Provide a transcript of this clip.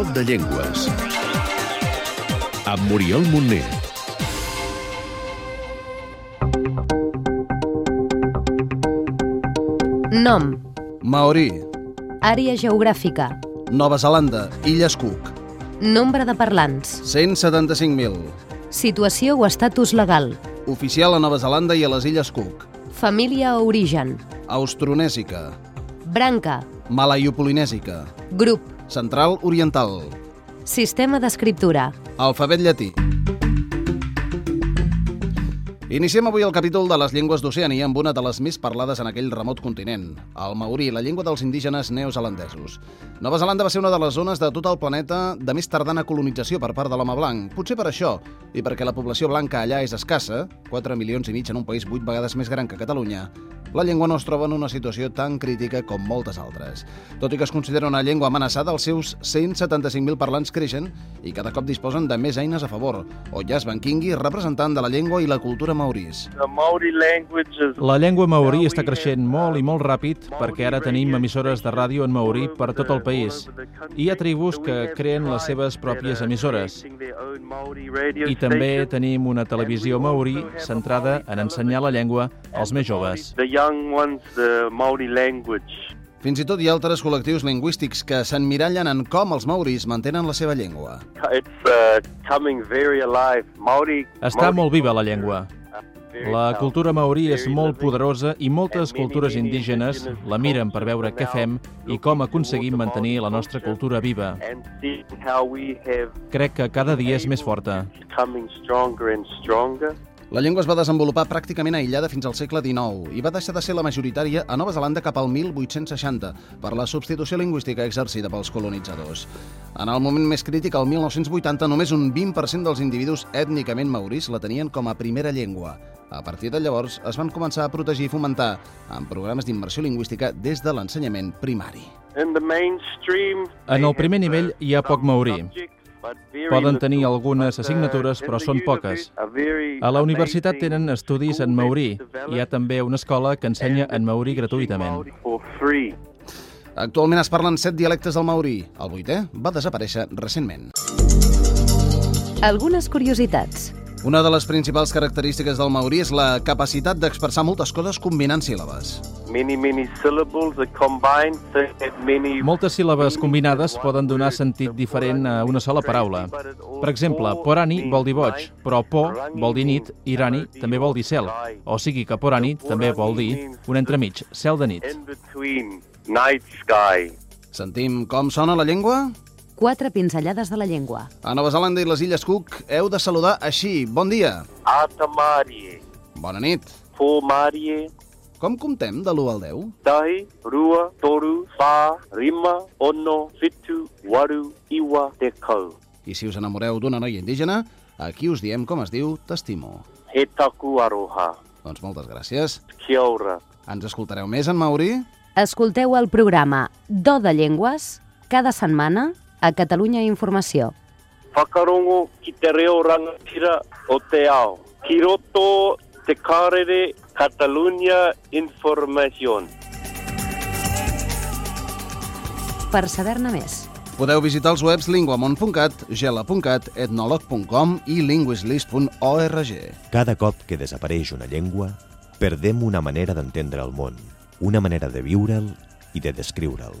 Do de Llengües. Amb Muriel Montner. Nom, Maori, àrea geogràfica, Nova Zelanda, Illes Cook, nombre de parlants, 175.000. situació o estatus legal, Oficial a Nova Zelanda i a les Illes Cook. família o origen, Austronèsica, branca, Malaiopolinèsica, grup, Central Oriental, sistema d'escriptura, Alfabet llatí. Iniciem avui el capítol de les llengües d'Oceania amb una de les més parlades en aquell remot continent, el maorí, la llengua dels indígenes neozelandesos. Nova Zelanda va ser una de les zones de tot el planeta de més tardana colonització per part de l'home blanc. Potser per això, i perquè la població blanca allà és escassa, 4 milions i mig en un país 8 vegades més gran que Catalunya, la llengua no es troba en una situació tan crítica com moltes altres. Tot i que es considera una llengua amenaçada, els seus 175.000 parlants creixen i cada cop disposen de més eines a favor. Oyas Bankingui, representant de la llengua i la cultura is La llengua maorí està creixent molt i molt ràpid perquè ara tenim emissores de ràdio en maorí per tot el país. I hi ha tribus que creen les seves pròpies emissores. I també tenim una televisió maorí centrada en ensenyar la llengua als més joves. Young ones, the Maori language. Fins i tot hi ha altres col·lectius lingüístics que s'emmirallen en com els maoris mantenen la seva llengua. It's uh, coming very alive. Maori. Està Maori molt viva la llengua. very La cultura maorí és molt poderosa i moltes cultures indígenes la miren per veure què fem i com aconseguim mantenir la nostra cultura viva. Crec que cada dia és més forta. La llengua es va desenvolupar pràcticament aïllada fins al segle XIX i va deixar de ser la majoritària a Nova Zelanda cap al 1860 per la substitució lingüística exercida pels colonitzadors. En el moment més crític, el 1980, només un 20% dels individus ètnicament maoris la tenien com a primera llengua. A partir de llavors, es van començar a protegir i fomentar amb programes d'immersió lingüística des de l'ensenyament primari. En el primer nivell hi ha poc maorí. Poden tenir algunes assignatures, però són poques. a la universitat tenen estudis en maorí. developed Hi ha també una escola que ensenya en maorí teaching gratuïtament. Actualment es parlen set dialectes del maorí. El vuitè va desaparèixer recentment. algunes curiositats, Una de les principals característiques del maorí és la capacitat d'expressar moltes coses combinant síl·labes. Many, many syllables are combined, many... Moltes síl·labes combinades poden donar sentit diferent a una sola paraula. Per exemple, porani vol dir boig, però po vol dir nit i rani també vol dir cel. O sigui que porani també vol dir un entremig, cel de nit. Sentim com sona la llengua? Quatre pinzellades de la llengua, A Nova Zelanda i les Illes Cook heu de saludar així. Bon dia. Atamarie. Bona nit. Fomarie. Com comptem de l'1 al 10? Tahi, rua, toru, fa, rima, ono, fitu, waru, iwa, dekau. I si us enamoreu d'una noia indígena, aquí us diem com es diu T'estimo. He taku aroha. Doncs moltes gràcies. Kia ora. Ens escoltareu més en maorí? escolteu el programa Do de Llengües cada setmana a Catalunya Informació. Whakarongo ki te reo rangatira o te ao. Ki roto te karere Catalunya Information. Per saber-ne més, Podeu visitar els webs linguamont.cat, gela.cat, etnolog.com i linguislist.org. Cada cop que desapareix una llengua, perdem una manera d'entendre el món, una manera de viure'l i de descriure'l.